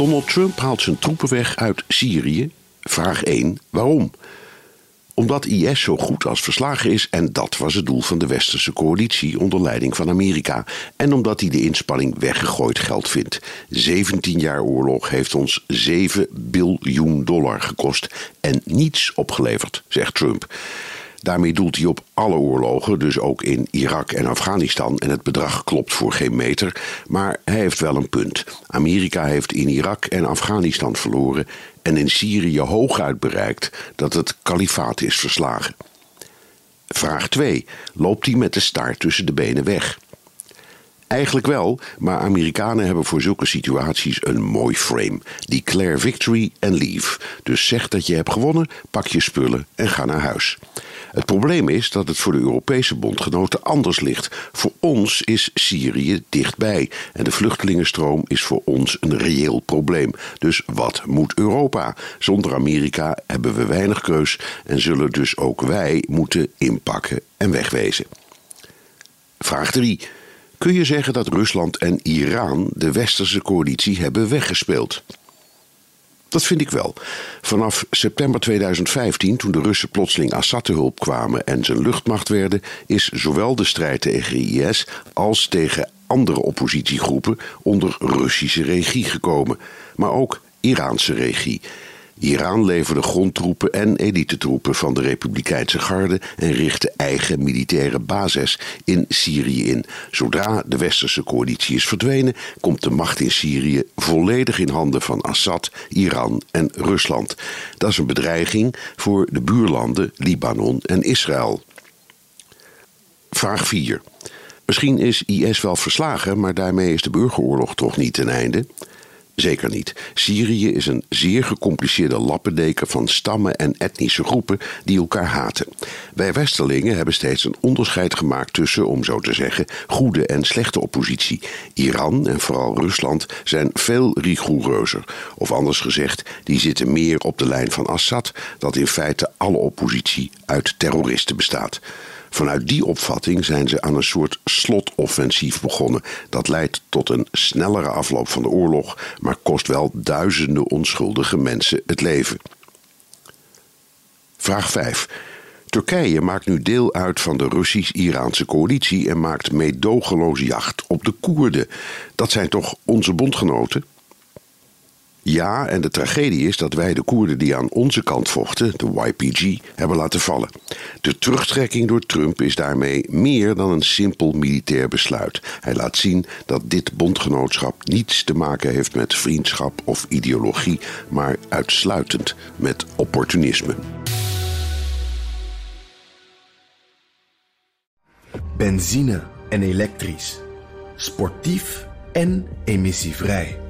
Donald Trump haalt zijn troepen weg uit Syrië. Vraag 1. Waarom? Omdat IS zo goed als verslagen is en dat was het doel van de westerse coalitie onder leiding van Amerika. En omdat hij de inspanning weggegooid geld vindt. 17 jaar oorlog heeft ons 7 biljoen dollar gekost en niets opgeleverd, zegt Trump. Daarmee doelt hij op alle oorlogen, dus ook in Irak en Afghanistan. En het bedrag klopt voor geen meter, maar hij heeft wel een punt. Amerika heeft in Irak en Afghanistan verloren en in Syrië hooguit bereikt dat het kalifaat is verslagen. Vraag 2. Loopt hij met de staart tussen de benen weg? Eigenlijk wel, maar Amerikanen hebben voor zulke situaties een mooi frame. Declare victory and leave. Dus zeg dat je hebt gewonnen, pak je spullen en ga naar huis. Het probleem is dat het voor de Europese bondgenoten anders ligt. Voor ons is Syrië dichtbij en de vluchtelingenstroom is voor ons een reëel probleem. Dus wat moet Europa? Zonder Amerika hebben we weinig keus en zullen dus ook wij moeten inpakken en wegwezen. Vraag 3. Kun je zeggen dat Rusland en Iran de westerse coalitie hebben weggespeeld? Dat vind ik wel. Vanaf september 2015, toen de Russen plotseling Assad te hulp kwamen en zijn luchtmacht werden, is zowel de strijd tegen IS als tegen andere oppositiegroepen onder Russische regie gekomen, maar ook Iraanse regie. Iran leverde grondtroepen en elitetroepen van de Republikeinse Garde en richtte eigen militaire bases in Syrië in. Zodra de westerse coalitie is verdwenen, komt de macht in Syrië volledig in handen van Assad, Iran en Rusland. Dat is een bedreiging voor de buurlanden Libanon en Israël. Vraag 4. Misschien is IS wel verslagen, maar daarmee is de burgeroorlog toch niet ten einde? Zeker niet. Syrië is een zeer gecompliceerde lappendeken van stammen en etnische groepen die elkaar haten. Wij Westerlingen hebben steeds een onderscheid gemaakt tussen, om zo te zeggen, goede en slechte oppositie. Iran en vooral Rusland zijn veel rigoureuzer. Of anders gezegd, die zitten meer op de lijn van Assad, dat in feite alle oppositie uit terroristen bestaat. Vanuit die opvatting zijn ze aan een soort slotoffensief begonnen. Dat leidt tot een snellere afloop van de oorlog, maar kost wel duizenden onschuldige mensen het leven. Vraag 5. Turkije maakt nu deel uit van de Russisch-Iraanse coalitie en maakt meedogenloos jacht op de Koerden. Dat zijn toch onze bondgenoten? Ja, en de tragedie is dat wij de Koerden die aan onze kant vochten, de YPG, hebben laten vallen. De terugtrekking door Trump is daarmee meer dan een simpel militair besluit. Hij laat zien dat dit bondgenootschap niets te maken heeft met vriendschap of ideologie, maar uitsluitend met opportunisme. Benzine en elektrisch. Sportief en emissievrij.